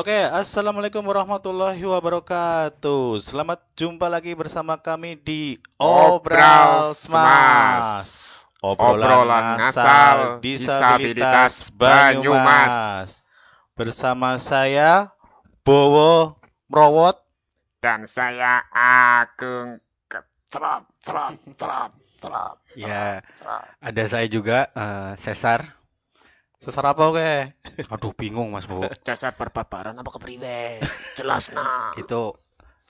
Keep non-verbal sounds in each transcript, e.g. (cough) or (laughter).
Oke, assalamualaikum warahmatullahi wabarakatuh. Selamat jumpa lagi bersama kami di Obral Smas. Obrolan ngasal disabilitas Banyumas. Bersama saya Bowo Mrowot. Dan saya Agung Kecrot, Crot, Crot, Crot, Ya, ada saya juga eh, Cesar. Sesar apa oke? Aduh bingung Mas Bu. Dasar perbabaran apa kepriwe? Jelas (laughs) nah. Itu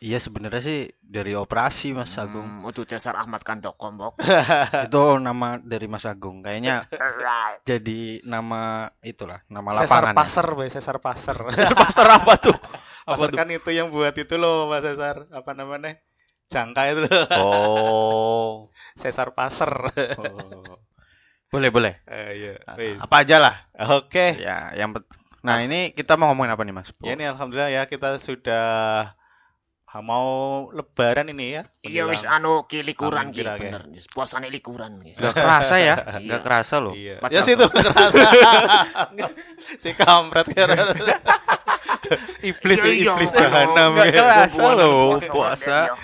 iya sebenarnya sih dari operasi Mas Agung. Hmm, itu dasar Ahmad Kandoko mbok. (laughs) Itu nama dari Mas Agung. Kayaknya Right. jadi nama itulah, nama Sesar lapangan. ya. Pasar, Boy. Sesar Pasar. (laughs) Pasar apa tuh? Apa Pasar tuh? kan itu yang buat itu loh, Mas Sesar. Apa namanya? Jangka itu loh. Oh. Sesar Pasar. Oh. Boleh, boleh. Eh, iya. Wis. Apa aja lah. Oke. Ya, yang pet- Nah, ini kita mau ngomongin apa nih, Mas? Bu? Ya ini alhamdulillah ya kita sudah mau lebaran ini ya. Iya wis anu ki likuran ki kira, ya. bener. Puasane likuran ki. Gak kerasa ya? (laughs) Iya. Gak kerasa loh. Iya. Ya situ kerasa. (laughs) si kampret kan. iblis Iya, iya, iblis iya. jahanam ya. kerasa loh, puasa ya.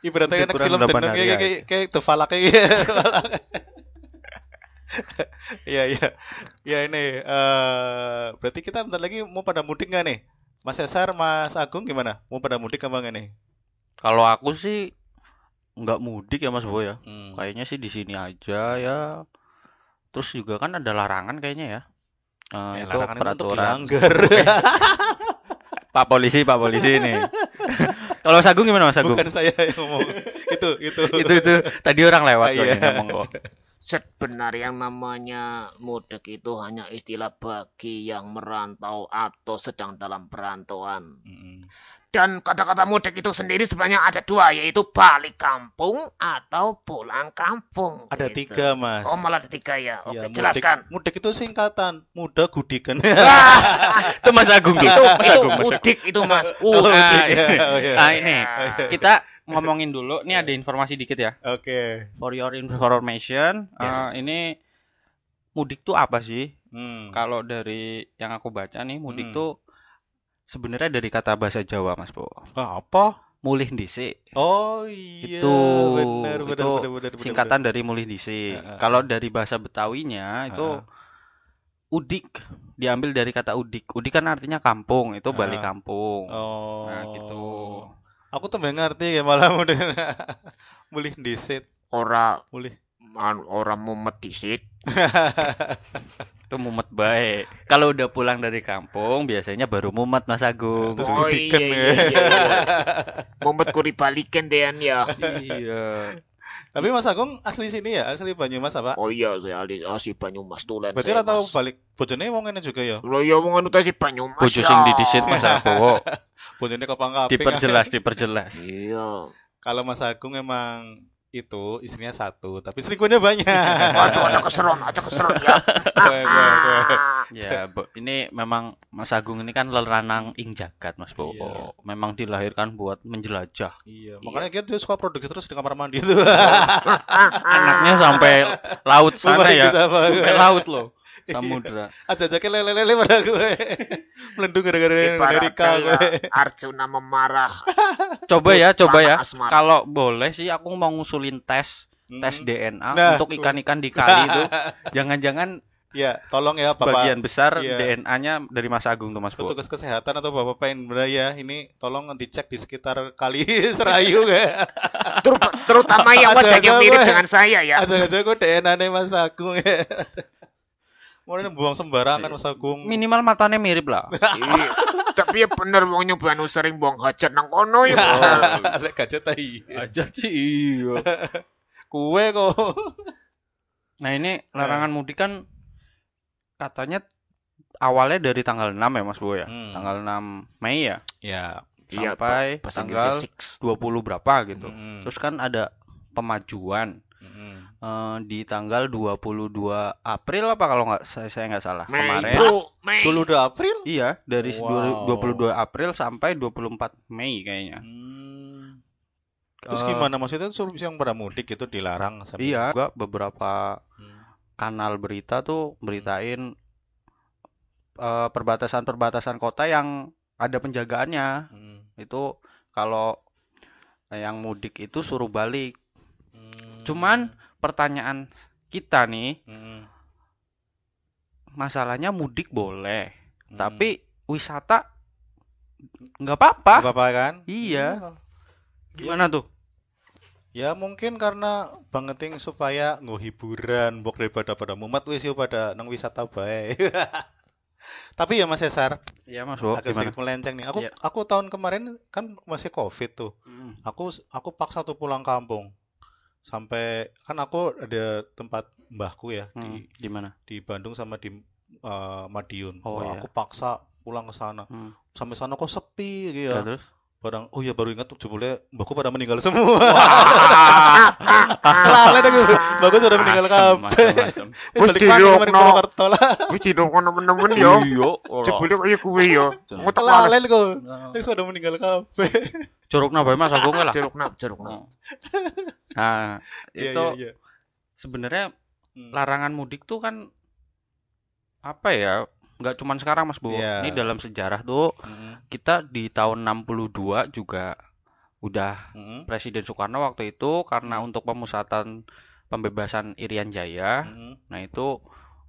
Ibaratnya kan film tenang kayak kayak kayak The Falak kayak. (laughs) (laughs) Iya iya. Ya ini eh berarti kita bentar lagi mau pada mudik nggak nih? Mas Cesar, Mas Agung gimana? Mau pada mudik apa nggak nih? Kalau aku sih nggak mudik ya Mas Bo ya. Hmm. Kayaknya sih di sini aja ya. Terus juga kan ada larangan kayaknya ya. Eh, Ya, itu itu peraturan. dilanggar. (laughs) Pak polisi, Pak polisi ini. (laughs) Kalau Mas Agung gimana Mas Agung? Bukan saya yang ngomong. itu itu. itu itu tadi orang lewat kok Iya. ngomong kok. Sebenarnya yang namanya mudik itu hanya istilah bagi yang merantau atau sedang dalam perantauan. Dan kata-kata mudik itu sendiri sebenarnya ada dua, yaitu balik kampung atau pulang kampung. Ada Gitu. tiga, Mas. Oh malah ada tiga ya. Oke, Iya, mudik- jelaskan. Mudik itu singkatan, muda gudikan. (laughs) Itu Mas Agung tuh. itu Mas itu Agung, Mas Agung. mudik itu mas. Oh, Uh, mudik, iya, oh, iya. Nah, ini Ya. kita ngomongin dulu. Ini ada informasi dikit ya. Oke. For your information, Yes. eh, ini mudik tuh apa sih? Hmm. Kalau dari yang aku baca nih, mudik Hmm. tuh sebenarnya dari kata bahasa Jawa, Mas Bo. Ah, apa? Mulih dhisik. Oh iya, Itu benar benar itu benar benar benar, Singkatan dari mulih dhisik. Heeh. Kalau dari bahasa Betawinya itu Heeh. udik, diambil dari kata udik. Udik kan artinya kampung, itu balik kampung. Oh. Nah, gitu. Aku tuh ngerti ya malah mudik. (laughs) Mulih disit, Ora mulih. anu, ora mumet disit. (laughs) Itu mumet baik. Kalau udah pulang dari kampung, biasanya baru mumet Mas Agung. Terus Oh iya, ya. iya, iya, (laughs) iya. Mumet kuri balikan dean ya. Iya. Tapi Mas Agung asli sini ya, asli Banyumas apa? Oh iya, saya ahli asli Banyumas tulen. Berarti ora tau balik bojone wong ngene juga ya. Lo ya wong ta si Banyumas. Bojo ya. sing didisit (laughs) Mas Agung. Bojone kok pangkaping. Diperjelas, diperjelas. Iya. Kalau Mas Agung emang itu istrinya satu, tapi selingkuhnya banyak. (laughs) Waduh, ada keseron, ada keseron ya. Gue, gue, gue. Ya, Bo, ini memang Mas Agung ini kan lelanang ing jagat, Mas Bo. Iya. Memang dilahirkan buat menjelajah. Iya, makanya dia, dia suka produksi terus di kamar mandi itu. (laughs) Anaknya sampai laut (laughs) sana Lumayan ya. Sampai laut loh. Samudra. (laughs) Aja-aja lele-lele pada gue. (laughs) Melendung gara-gara Amerika gue. Ibaratnya Arjuna memarah. (laughs) Coba ya, coba ya. Kalau boleh sih aku mau ngusulin tes tes Hmm. DNA Nah, untuk ikan-ikan di kali itu. Jangan-jangan Ya, tolong ya Bapak bagian besar Iya. DNA-nya dari Mas Agung tuh Mas petugas kesehatan atau Bapak pengen ya, ini tolong dicek di sekitar kali Serayu. Ter- terutama yang wajahnya mirip dengan saya ya. Aja-aja gue DNA-nya Mas Agung ya. Mau buang sembarangan Mas Agung. Minimal matanya mirip lah. (laughs) Iya. Tapi ya bener wong nyoba anu sering buang hajat nang kono ya. Oh. bener. Ada gadget tai. Aja sih iya. (laughs) Kue kok. Nah ini larangan mudik kan katanya awalnya dari tanggal 6 ya Mas Bo ya. Hmm. Tanggal 6 Mei ya Ya. Iya, sampai bahasa tanggal Inggrisnya six. 20 berapa gitu. Mm-mm. Terus kan ada pemajuan Eh, di tanggal 22 April apa kalau nggak saya saya nggak salah Mei, kemarin. bro, Mei. 22 April? Iya, dari Wow. 22 April sampai 24 Mei kayaknya. Hmm. Terus Eh, gimana maksudnya tuh yang pada mudik itu dilarang sampai Iya, juga beberapa Hmm. kanal berita tuh beritain eh, perbatasan-perbatasan kota yang ada penjagaannya. Hmm. Itu kalau yang mudik itu suruh balik. Hmm. Cuman pertanyaan kita nih, Hmm. masalahnya mudik boleh, Hmm. tapi wisata nggak apa-apa. Nggak apa-apa kan? Iya. Gimana tuh? Ya mungkin karena bangeting supaya nggo hiburan mbok daripada pada mumet wis yo pada nang wisata bae. (laughs) Tapi ya Mas Cesar, Iya Mas Bo, agak gimana? sedikit melenceng nih. Aku Iya. aku tahun kemarin kan masih Covid tuh. Mm. Aku aku paksa tuh pulang kampung. Sampai kan aku ada tempat mbahku ya Hmm, di di mana? di Bandung sama di eh, Madiun. Oh, Wah, iya. aku paksa pulang ke sana. Hmm. Sampai sana kok sepi gitu Nah, ya. terus? Barang, oh ya baru ingat tuh jebule mbahku pada meninggal semua. Lalen aku. Mbahku sudah meninggal kabeh. Eh, Wis dirokno. lah. Wis didongkon nemen-nemen yo. Iya. Jebule kaya kuwi yo. Males. Lalen kok. Nah, Wis sudah meninggal kabeh. Curugna bae Mas Agung lah. Jeruk nak. Oh. Nah, Iya, itu iya, iya. sebenarnya Hmm. larangan mudik tuh kan apa ya? Nggak cuman sekarang Mas Bo. Iya. Ini dalam sejarah tuh Mm, kita di tahun 62 juga udah mm, Presiden Soekarno waktu itu karena Hmm. untuk pemusatan pembebasan Irian Jaya, mm. nah itu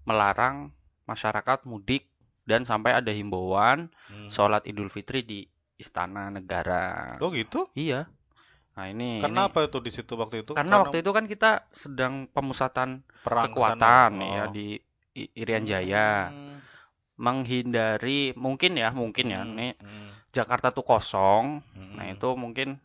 melarang masyarakat mudik dan sampai ada himbauan Mm. sholat Idul Fitri di Istana Negara. Oh gitu? Iya. Nah ini Karena ini- apa itu di situ waktu itu? karena waktu itu kan kita sedang pemusatan perang ke kekuatan sana. ya Oh. di I- Irian Jaya Hmm, menghindari mungkin ya mungkin ya hmm, nih hmm, Jakarta tuh kosong hmm. nah itu mungkin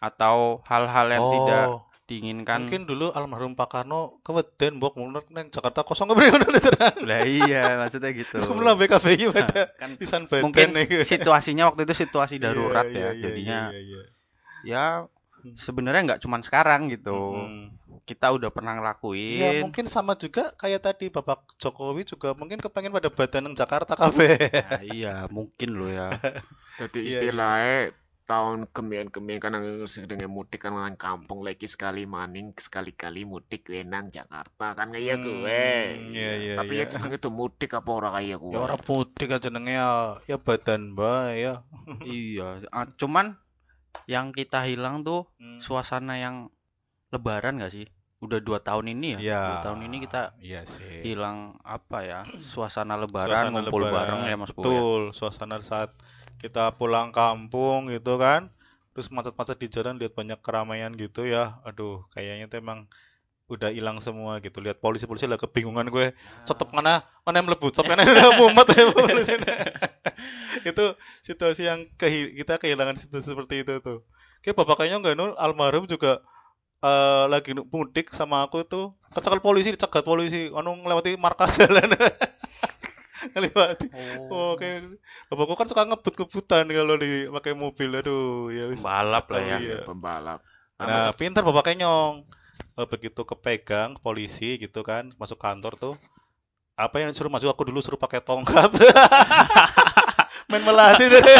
atau hal-hal yang tidak Oh, diinginkan mungkin dulu almarhum Pak Karno keweden mbok mulai neng Jakarta kosong cenah. lah iya maksudnya gitu (laughs) Sebelum BKBI Nah, pada kan (laughs) pisan beten mungkin nih. (laughs) situasinya waktu itu situasi darurat Iya, iya, ya iya, jadinya iya, iya. ya Hmm. sebenarnya nggak cuman sekarang gitu Mm-mm. Kita udah pernah Iya, ngelakuin mungkin sama juga kayak tadi Bapak Jokowi juga mungkin kepengen pada badan Jakarta kabeh. Nah, iya mungkin loh ya (laughs) Jadi Iya, istilahnya tahun kemian-kemian kan yang sedang mudik kan nang kampung lagi sekali maning sekali-kali mudik we nang Jakarta kan kayak Hmm, gue. iya, iya, Tapi iya. ya jenenge itu mudik apa ora kaya gue. Ya ora mudik aja jenenge ya, ya badan bae ya. (laughs) iya ah, cuman yang kita hilang tuh Hmm. suasana yang lebaran gak sih? Udah dua tahun ini ya? Iya. Dua tahun ini kita Iya sih. hilang apa ya? Suasana lebaran, Suasana ngumpul lebaran. bareng ya Mas Bu ya? Betul, suasana saat kita pulang kampung gitu kan. Terus macet-macet di jalan lihat banyak keramaian gitu ya. Aduh, kayaknya tuh emang udah hilang semua gitu. Lihat polisi-polisi lah kebingungan gue. Stop mana? Mana yang melebu? Stop mana udah mumet ya polisi. (laughs) itu situasi yang kita kehilangan situasi seperti itu tuh. Kayak bapak kayaknya enggak nul almarhum juga eh lagi mudik sama aku tuh kecekel polisi dicegat polisi anu ngelewati markas (laughs) jalan ngelewati Oh, kayak bapakku kan suka ngebut-ngebutan kalau di pakai mobil. Aduh, ya wis. balap lah ya. Iya. Pembalap. Nah, pintar bapaknya nyong. Eh, begitu kepegang polisi gitu kan, masuk kantor tuh. Apa yang suruh maju aku dulu suruh pakai tongkat. (laughs) Main melasi jadi.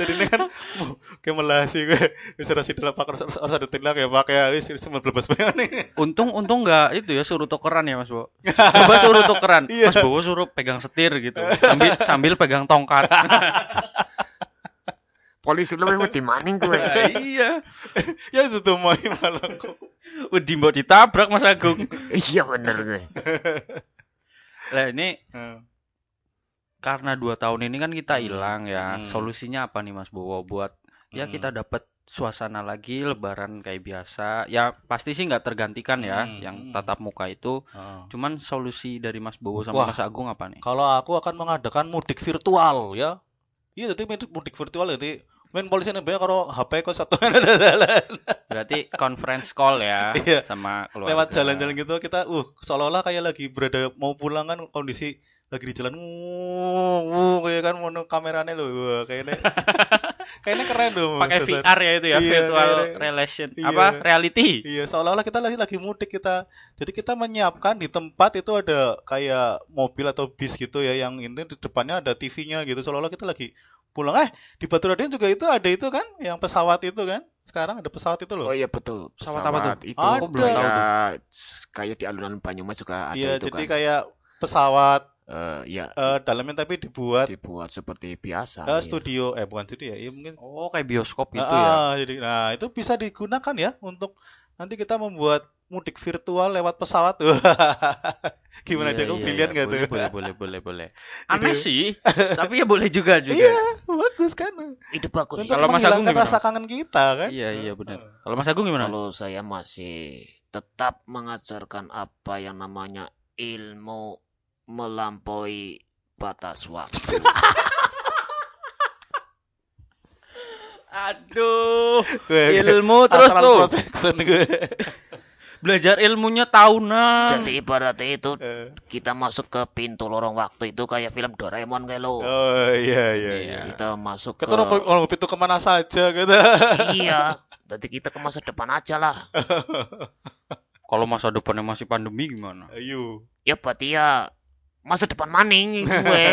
Jadi ini kan mau kayak melasi gue. Bisa rasi dalam pakai harus harus ada tindak ya pakai wis wis melebas banget nih. Untung untung nggak itu ya suruh tukeran ya Mas Bo. (laughs) Coba suruh tukeran. Iya. Mas Bowo suruh pegang setir gitu. Sambil sambil pegang tongkat. (laughs) Polisi lebih wedi maning gue. Iya. (laughs) Ya itu tuh mau malah kok. Wedi mbok ditabrak Mas Agung. Iya bener gue. Lah ini Nah, karena dua tahun ini kan kita Hmm. hilang ya. Hmm. Solusinya apa nih Mas Bowo buat ya Hmm. kita dapat suasana lagi lebaran kayak biasa. Ya pasti sih nggak tergantikan ya Hmm. yang Hmm. tatap muka itu. heeh. Cuman solusi dari Mas Bowo sama Wah. Mas Agung apa nih? Kalau aku akan mengadakan mudik virtual ya. Iya, jadi mudik- mudik virtual jadi main polisi nih kalau HP kok satu (laughs) Berarti conference call ya (laughs) Iya. sama keluarga. lewat jalan-jalan gitu kita uh seolah-olah kayak lagi berada mau pulang kan kondisi lagi di jalan wuh, wuh kayak kan mono kameranya loh wah, kayaknya (laughs) kayaknya keren loh pakai. VR ya itu ya Iya, virtual kayak- relation iya. apa reality. Iya, seolah-olah kita lagi lagi mudik kita. Jadi kita menyiapkan di tempat itu ada kayak mobil atau bis gitu ya yang ini di depannya ada TV-nya gitu. Seolah-olah kita lagi pulang. Eh, di Batu Raden juga itu ada itu kan, yang pesawat itu kan. Sekarang ada pesawat itu loh. Oh iya betul. Pesawat apa tuh? Itu Ada. Aku belum tahu tuh. kayak kayak di alunan Banyumas juga ada Iya, itu jadi kan. kayak pesawat Eh, ya Eh, dalamnya tapi dibuat dibuat seperti biasa. eh, iya. studio eh bukan studio ya, iya mungkin Oh, kayak bioskop itu Ah, ya. ah, jadi nah itu bisa digunakan ya untuk nanti kita membuat mudik virtual lewat pesawat tuh. (laughs) Gimana Iya, dia? Iya, brilian iya. gak tuh? Boleh, boleh, boleh, boleh. (laughs) Aneh sih, tapi ya boleh juga (laughs) juga. Iya, bagus kan. Ide bagus. Untuk Kalau Mas Agung gimana, rasa kangen kita kan. Iya, iya benar. Kalau Mas Agung gimana? Kalau saya masih tetap mengajarkan apa yang namanya ilmu melampaui batas waktu. (laughs) Aduh, Gue- ilmu (laughs) terus gue. (laughs) Belajar ilmunya tahunan. Jadi ibaratnya itu Eh, kita masuk ke pintu lorong waktu itu kayak film Doraemon kayak lo. Oh iya iya iya. Iya. Kita masuk ke Kita mau mau pintu ke mana saja gitu. iya. Jadi kita ke masa depan aja lah. Kalau masa depannya masih pandemi gimana? Ayo. Ya berarti ya masa depan maning gue.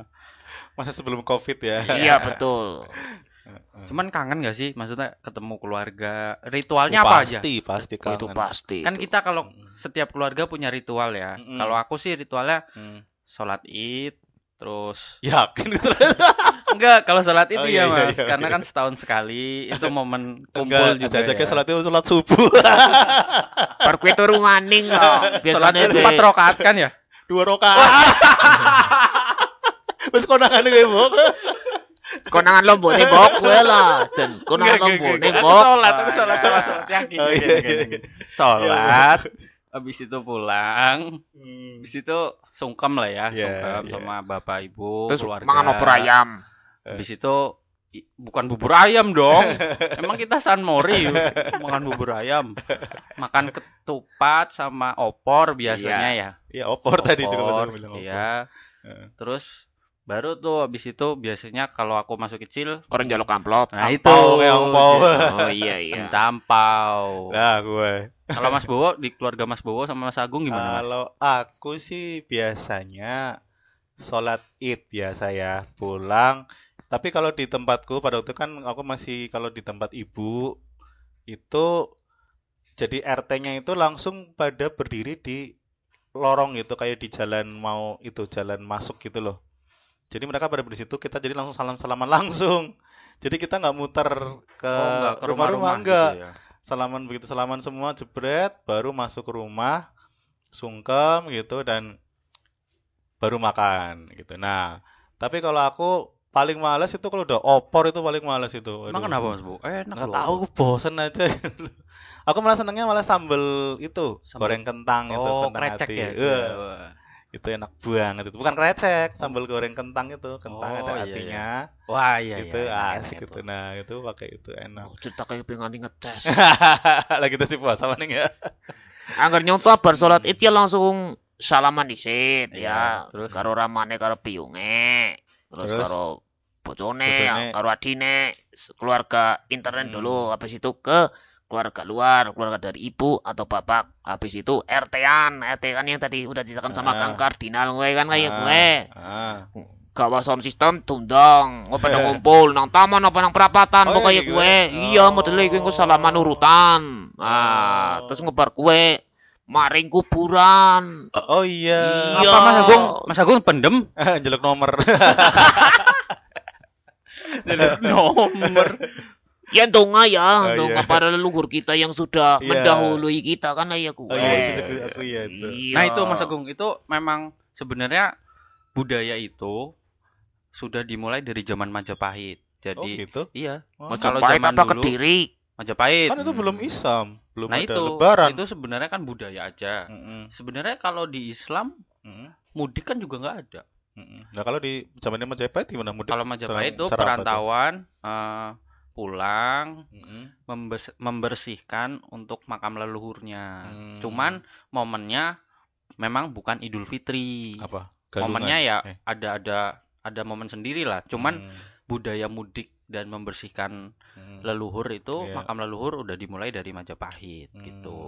(laughs) Masa sebelum Covid ya. iya betul. Cuman kangen gak sih? Maksudnya ketemu keluarga. Ritualnya Oh, apa aja? pasti, pasti Itu kangen. pasti. Kan itu. kita kalau Mm. setiap keluarga punya ritual ya. Mm-mm. Kalau aku sih ritualnya Hmm. sholat id, terus Yakin gitu. (laughs) enggak kalau sholat id Oh, iya iya, iya, mas, iya, karena iya. kan setahun sekali itu (laughs) momen kumpul Enggak, juga aja ya. sholat itu sholat subuh. Kue turu maning lah. Sholat Biasanya empat gue rakaat kan ya? Dua rakaat. (laughs) Wes konangan gue, Bok. konangan lombo nih bok gue lah. Jen konangan lombo nih bok. Sholat, aku sholat, sholat, sholat. Yakin, Oh, yakin, iya, iya. Sholat, habis itu pulang, Hmm. habis itu sungkem lah ya, Iya, sungkem iya. sama bapak ibu, Terus keluarga. mangan opor ayam. Habis itu i- bukan bubur ayam dong. (laughs) Emang kita San Mori makan bubur ayam. Makan ketupat sama opor biasanya ya. Iya, opor tadi juga Mas Opor, bilang opor. Iya. Heeh. Terus baru tuh habis itu biasanya kalau aku masuk kecil, Orang jaluk amplop. nah itu angpau. gitu. (laughs) Oh iya iya. Minta ampau. Nah, gue. Kalau Mas Bowo di keluarga Mas Bowo sama Mas Agung gimana? Kalau aku sih biasanya sholat id biasa ya, pulang. Tapi kalau di tempatku pada waktu itu kan aku masih kalau di tempat ibu itu jadi RT-nya itu langsung pada berdiri di lorong gitu kayak di jalan mau itu jalan masuk gitu loh. Jadi mereka pada berdiri situ kita jadi langsung salam-salaman (laughs) langsung. Jadi kita nggak muter ke Oh, enggak ke rumah-rumah rumah-rumah enggak. gitu ya. Salaman begitu salaman semua jebret baru masuk ke rumah sungkem gitu dan baru makan gitu. Nah, tapi kalau aku paling males itu kalau udah opor itu paling males itu. Emang Aduh. kenapa Mas Bowo? Eh, enak Nggak loh. tahu, bosen aja. aku malah senengnya malah sambel itu, Sambel- goreng kentang itu, Oh, kentang krecek hati. ya. Wah. itu enak banget itu. Bukan krecek, sambal goreng kentang itu, kentang Oh, ada iya, hatinya. Wah, iya itu iya. enak, asik itu. Nah, itu pakai itu enak. Oh, cerita kayak pengen ngeces. (laughs) Lagi sih puasa maning ya. Angger nyontoh bar salat id ya langsung salaman disit Iya, ya. terus? Karo ramane karo piyunge. Terus, Terus? karo bojone, karo adine, keluarga internet Hmm. dulu. Habis itu ke keluarga luar, keluarga dari ibu atau bapak. Habis itu RT-an, RT kan yang tadi udah diceritakan sama Ah. Kang Kardinal gue kan kayak Ah, gue. ah. Gawa sound system tundang, oh pada (laughs) ngumpul nang taman apa nang perapatan Oh, pokoknya iya, gue. Iya, Oh. modelnya gue engko salaman urutan. Ah, Oh. terus ngebar kue maring kuburan. Oh, oh iya. Iya. Apa Mas Agung? Mas Agung pendem? (laughs) Jelek nomor. (laughs) Jelek nomor. Ya donga ya, Oh, donga iya. para leluhur kita yang sudah Iya. mendahului kita kan ya gue. Oh, iya, itu aku- aku iya itu. Nah, itu Mas Agung itu memang sebenarnya budaya itu sudah dimulai dari zaman Majapahit. Oh, Jadi gitu. iya, Oh, Kalau Majapahit zaman apa dulu- Kediri? Majapahit. Kan itu belum Islam, belum Nah, ada itu lebaran. itu sebenarnya kan budaya aja. Mm-mm, Sebenarnya kalau di Islam mm-mm, mudik kan juga nggak ada. mm-mm. Nah, kalau di zamannya Majapahit gimana mudik? Kalau Majapahit itu perantauan eh, pulang Mm-mm. membes- membersihkan untuk makam leluhurnya. Hmm. Cuman momennya memang bukan Idul Fitri. apa? Galungan? Momennya ya Eh. ada ada ada momen sendiri lah. Cuman Hmm, budaya mudik dan membersihkan hmm, leluhur itu Iya. makam leluhur udah dimulai dari Majapahit hmm. gitu.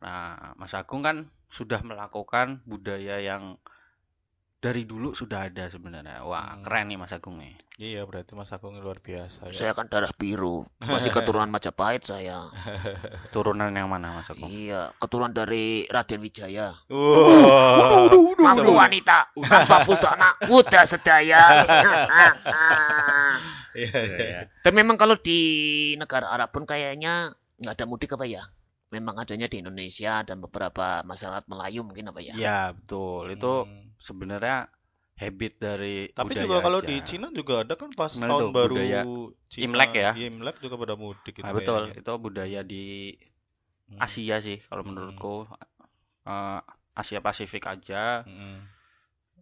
Nah, Mas Agung kan sudah melakukan budaya yang dari dulu sudah ada sebenarnya. Wah, Hmm. keren nih Mas Agung nih. Iya, berarti Mas Agung luar biasa ya. Saya kan darah biru, masih (laughs) keturunan Majapahit saya. (laughs) Turunan yang mana Mas Agung? Iya, keturunan dari Raden Wijaya. Wow. Mampu Coba. wanita tanpa busana kuda sedaya. (laughs) Iya, iya. Iya. Tapi memang kalau di negara Arab pun kayaknya nggak ada mudik apa ya? Memang adanya di Indonesia dan beberapa masyarakat Melayu mungkin apa ya? Ya, betul. Itu Hmm. sebenarnya habit dari Tapi budaya juga kalau aja. di Cina juga ada kan pas tahun tuh, baru budaya Cina, Imlek ya? Iya, Imlek juga pada mudik gitu Nah, betul. kayaknya. Itu budaya di Hmm. Asia sih kalau menurutku. Eh, Asia Pasifik aja. Hmm.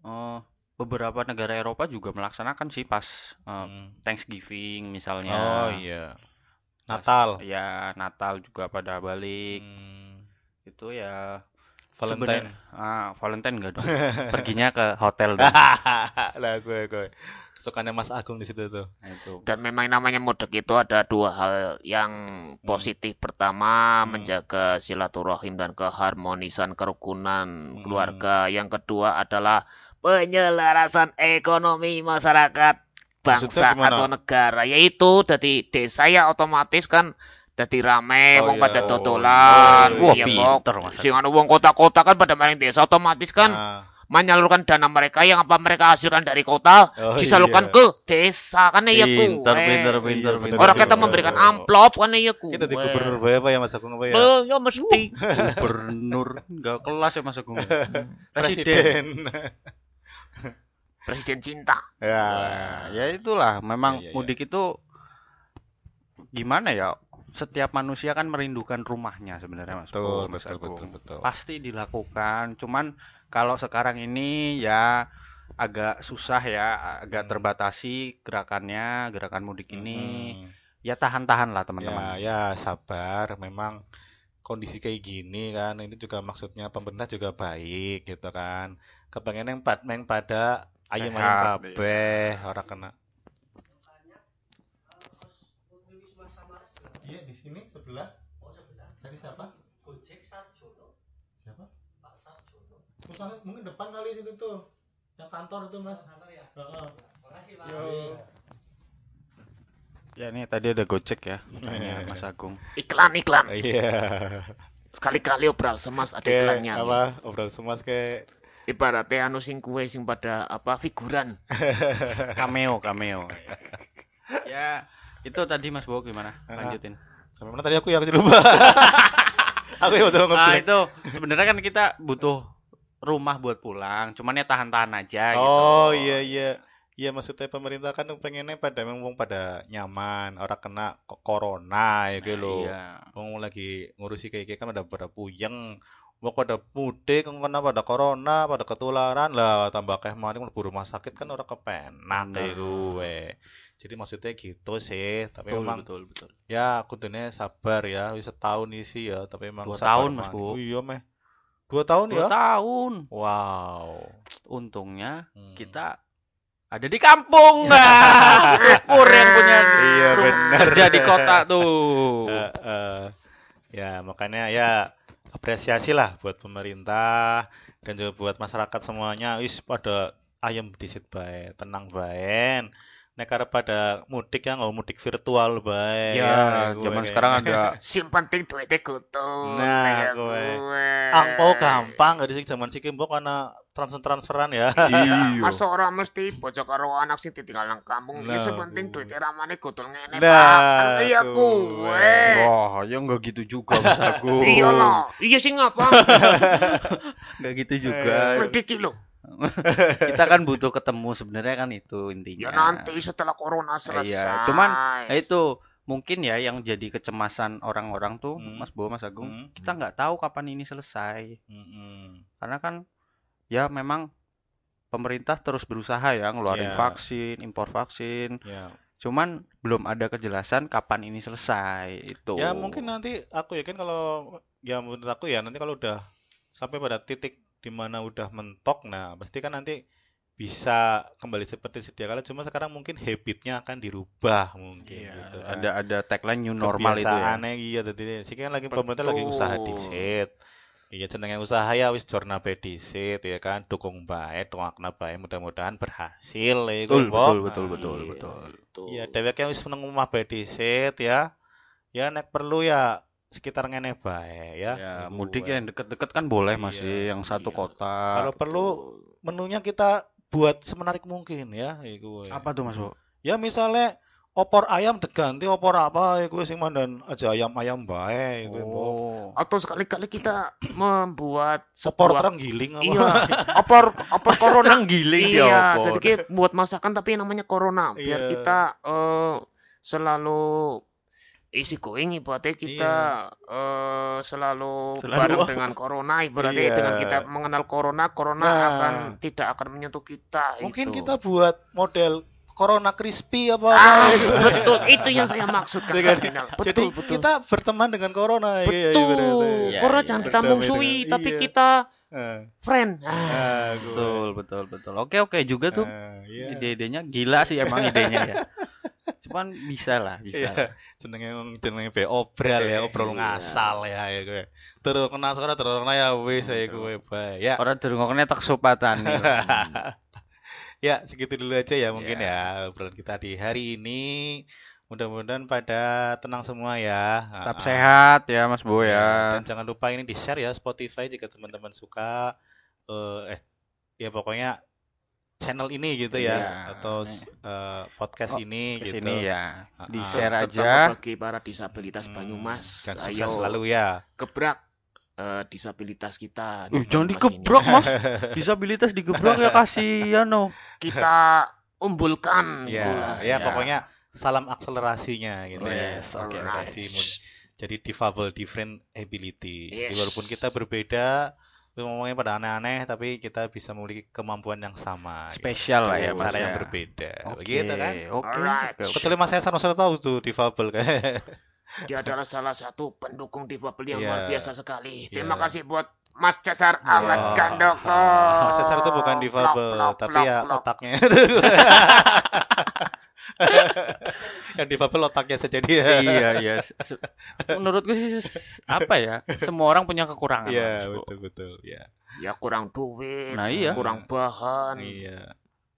Eh, beberapa negara Eropa juga melaksanakan sih pas Hmm. Thanksgiving misalnya. Oh iya. Natal. Ya, Natal juga pada balik. Hmm. Itu ya Valentine. ah, Valentine enggak dong. (laughs) Perginya ke hotel dong. (laughs) lah gue gue sukanya Mas Agung di situ tuh. Nah, itu. Dan memang namanya mudik itu ada dua hal yang positif. Pertama, Hmm. menjaga silaturahim dan keharmonisan kerukunan Hmm. keluarga. Yang kedua adalah penyelarasan ekonomi masyarakat bangsa atau negara. Yaitu dari desa ya otomatis kan jadi rame, Oh, wong iya. pada Oh, dodolan, Wah, iya. Mas Sing anu wong kota-kota kan pada main desa otomatis kan Nah, menyalurkan dana mereka yang apa mereka hasilkan dari kota oh disalurkan iya. ke desa kan ya ku. Pinter, eh. pinter, Iya, pinter. Orang kita memberikan amplop kan ya ku. Kita di eh. gubernur apa apa ya Mas Agung apa ya? Eh, ya mesti. Gubernur enggak kelas ya Mas Agung. (laughs) Presiden. Presiden. Cinta. ya. Wah, ya itulah memang Iya, iya, iya. mudik itu gimana ya setiap manusia kan merindukan rumahnya sebenarnya Mas Betul, betul, betul, betul. pasti dilakukan cuman kalau sekarang ini ya agak susah ya agak Hmm. terbatasi gerakannya gerakan mudik ini Mm-mm. ya tahan-tahan lah Ya, teman-teman ya sabar. Memang kondisi kayak gini kan, ini juga maksudnya pemerintah juga baik gitu kan. Kepengen yang pad yang pada ayam Sehat, kabeh, orang kena. Iya di sini sebelah. Tadi siapa? Siapa? Terus sana mungkin depan kali situ tuh. Yang kantor itu mas. Heeh. ya ini tadi ada gojek ya Iya. tanya Mas Agung Iklan iklan. Iya. Sekali-kali obral semas ada iklannya. apa? Obral semas kayak Ibaratnya anu sing kue sing pada apa figuran. (laughs) cameo cameo (laughs) ya itu tadi Mas Bowo gimana lanjutin Sampai mana tadi aku ya aku lupa. (laughs) aku yang betul Nah, itu sebenarnya kan kita butuh rumah buat pulang, cuman ya tahan-tahan aja gitu. Oh iya iya. Iya maksudnya pemerintah kan pengennya pada memang pada nyaman, orang kena corona ya gitu Nah, loh. Iya. Wong lagi ngurusi kayak gitu kan pada pada puyeng. Wong pada mudik kena pada corona, pada ketularan lah tambah kayak kemarin mlebu rumah sakit kan orang kepenak Bener. gue. Jadi maksudnya gitu sih, tapi Betul, memang betul, betul. ya kudune sabar ya, wis setahun isi ya, tapi memang Dua tahun, Mas. Bu. Oh, iya meh. Dua tahun Dua ya? tahun. Wow. Untungnya Hmm. kita ada di kampung. (laughs) Nah, syukur yang punya Iya, bener. kerja di kota tuh. Eh, eh, ya makanya ya apresiasi lah buat pemerintah dan juga buat masyarakat semuanya. Wis pada ayam disit bae tenang bae nek arep pada mudik ya nggak mudik virtual bae Ya, gue zaman sekarang ada (laughs) Sing penting duitnya kutu. Nah, gue. angpo gampang gak disik zaman siki mbok karena transfer transferan ya iya. (laughs) Masa orang mesti bocah karo anak sing ditinggal nang kampung. Nah, Iki sepenting gue. duitnya ramane kutul ngene, Nah, Pak. Iya gue. kuwe. Wah, ya nggak gitu juga Mas (laughs) Agung. Iya lah. Iya sing apa? Nggak gitu juga. Medit lo. (laughs) Kita kan butuh ketemu sebenarnya kan itu intinya. Ya nanti setelah corona selesai. Iya, cuman Nah, itu mungkin ya yang jadi kecemasan orang-orang tuh, Hmm. Mas Bo, Mas Agung, Hmm. kita nggak tahu kapan ini selesai. Mm-mm. Karena kan ya memang pemerintah terus berusaha ya ngeluarin Iya. vaksin, impor vaksin. ya Cuman belum ada kejelasan kapan ini selesai. Itu. Ya mungkin nanti aku yakin kalau ya menurut aku ya nanti kalau udah sampai pada titik di mana udah mentok, nah pasti kan nanti bisa kembali seperti sedia kala. Cuma sekarang mungkin habitnya akan dirubah mungkin Iya, gitu kan. ada ada tagline new normal itu ya. Kebiasaannya iya tadi sih kan lagi pemerintah lagi usaha Betul. disit. Iya jenenge usaha ya wis jorna disit ya kan dukung bae doakna bae mudah-mudahan berhasil ya Betul, kan, betul, betul, Nah, betul, Iya, betul. betul. Iya, dheweke wis seneng omah bae disit ya. Ya nek perlu ya sekitar ngene bae ya. Ya, Iku mudik wae. yang deket-deket kan boleh Iya, masih yang satu iya. kota. Kalau perlu menunya kita buat semenarik mungkin ya iku wae. Apa tuh Mas Bo? Ya misalnya opor ayam diganti opor apa iku sing mandan aja ayam-ayam bae iku mbok. Oh. Atau sekali-kali kita (clears throat) membuat Opor sebuah terenggiling apa? iya opor opor corona di iya opor? jadi kita buat masakan tapi yang namanya corona biar Iya. kita eh, selalu isi going ibaratnya kita eh, selalu, Selalu bareng (laughs) dengan corona ibaratnya Iya. dengan kita mengenal corona corona Nah. akan tidak akan menyentuh kita Mungkin itu. kita buat model Corona crispy apa ah apa. betul itu yang saya maksudkan Iya kan? Kardinal. Jadi betul betul kita berteman dengan corona iya, betul ibaratnya. Iya, corona iya. jangan kita musuhi tapi iya. kita Eh, friend ah. gue. Betul, betul, betul. Oke, oke juga tuh. Ah, iya. Ide-idenya gila sih emang idenya ya. (laughs) Cuman bisa lah, bisa. lah. Iya, jenenge jenenge be obral ya, obrol Iya. ngasal ya ya gue. Terus kena sekolah terus kena ya wis saya gue bae. Ya. Orang durungokne tak supatan nih. (laughs) ya, segitu dulu aja ya mungkin Ya. ya obrolan kita di hari ini. Mudah-mudahan pada tenang semua ya. Tetap Ah, sehat ya Mas Bo ya. ya. Dan jangan lupa ini di-share ya Spotify jika teman-teman suka eh eh ya pokoknya channel ini gitu ya Iya, atau eh, podcast Oh, ini gitu. sini ya. Ah, Di ah. share Terutama aja. bagi para disabilitas Hmm, Banyumas dan sukses ayo selalu ya. gebrak eh, disabilitas kita Uh, di jangan ini. digebrak Mas. (laughs) Disabilitas digebrak ya kasihan no. kita umbulkan Ya, itulah ya, ya. pokoknya salam akselerasinya gitu ya. Yes, oke, oke. Akselerasi mun- Jadi difabel different ability. Jadi Yes. walaupun kita berbeda, ngomongnya pada aneh-aneh, tapi kita bisa memiliki kemampuan yang sama. gitu. Spesial lah ya cara yang ya. berbeda. Oke, Begitu kan? Oke. Alright. oke, oke. Kecuali Mas Hasan Ustaz tahu tuh difabel kan. (laughs) dia adalah salah satu pendukung difabel yang Iya. luar biasa sekali terima Iya. kasih buat Mas Cesar Iya. Ahmad Gandoko Mas Cesar itu bukan difabel, tapi ya plok. otaknya. (laughs) (laughs) yang difabel otaknya saja dia. iya iya menurutku sih apa ya semua orang punya kekurangan Iya, betul betul, ya. ya kurang duit Nah, iya. kurang bahan Iya.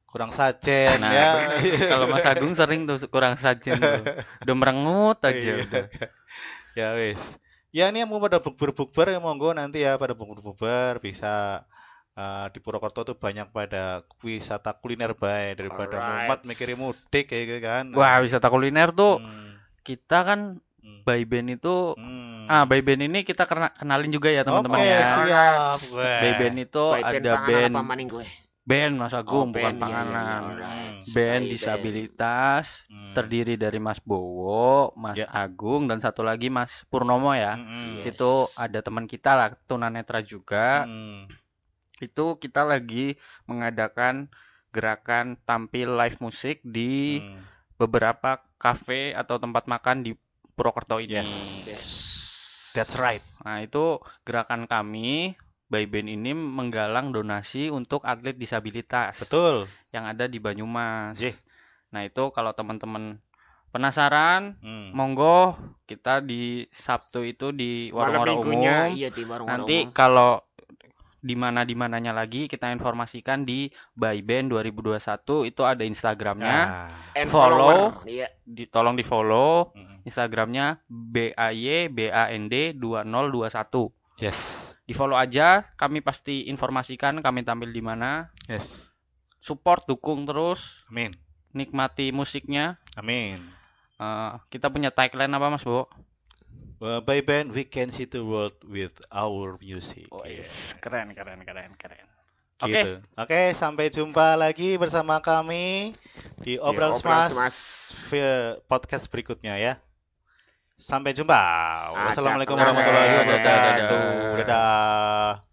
Kurang sajen Nah, ya. kalau Mas Agung sering tuh kurang sajen tuh udah merengut aja Iya. udah Ya wis. Ya ini yang mau pada bukber-bukber ya monggo nanti ya pada bukber-bukber bisa eh, di Purwokerto tuh banyak pada wisata kuliner bae daripada Alright. mumet mikirin mudik kayak gitu kan. wah wisata kuliner tuh Hmm, kita kan hmm, by band itu hmm. ah by band ini kita kena- kenalin juga ya teman-teman Oke, ya siap. By band itu Baik band ada band apa maning gue band Mas Agung Oh, bukan band, iya, panganan alright. Hmm. band Baik disabilitas Hmm. terdiri dari Mas Bowo, Mas Ya. Agung dan satu lagi Mas Purnomo ya. Hmm, Yes. Itu ada teman kita lah tunanetra juga. hmm. Itu kita lagi mengadakan gerakan tampil live musik di Hmm. beberapa kafe atau tempat makan di Purwokerto ini. Yes. yes That's right. Nah, itu gerakan kami by band ini menggalang donasi untuk atlet disabilitas Betul. yang ada di Banyumas. Jih. Nah, itu kalau teman-teman penasaran Hmm. Monggo kita di Sabtu itu di warung-warung umum. iya di warung Nanti umum kalau di mana di mananya lagi kita informasikan di By Band 2021 itu ada Instagramnya. Ah. Follow. iya Di, tolong di follow Hmm. Instagramnya BAY BAND 2021. Yes. Di follow aja, kami pasti informasikan kami tampil di mana. Yes. Support, dukung terus, Amin. nikmati musiknya. Amin. Eh, kita punya tagline apa Mas Bo? Well, by band we can see the world with our music. Oh, Yeah. yes. keren keren keren keren. Gitu. Oke, sampai jumpa lagi bersama kami di Obral via podcast berikutnya ya. Sampai jumpa. Wassalamualaikum warahmatullahi wabarakatuh. dadah. Dadah.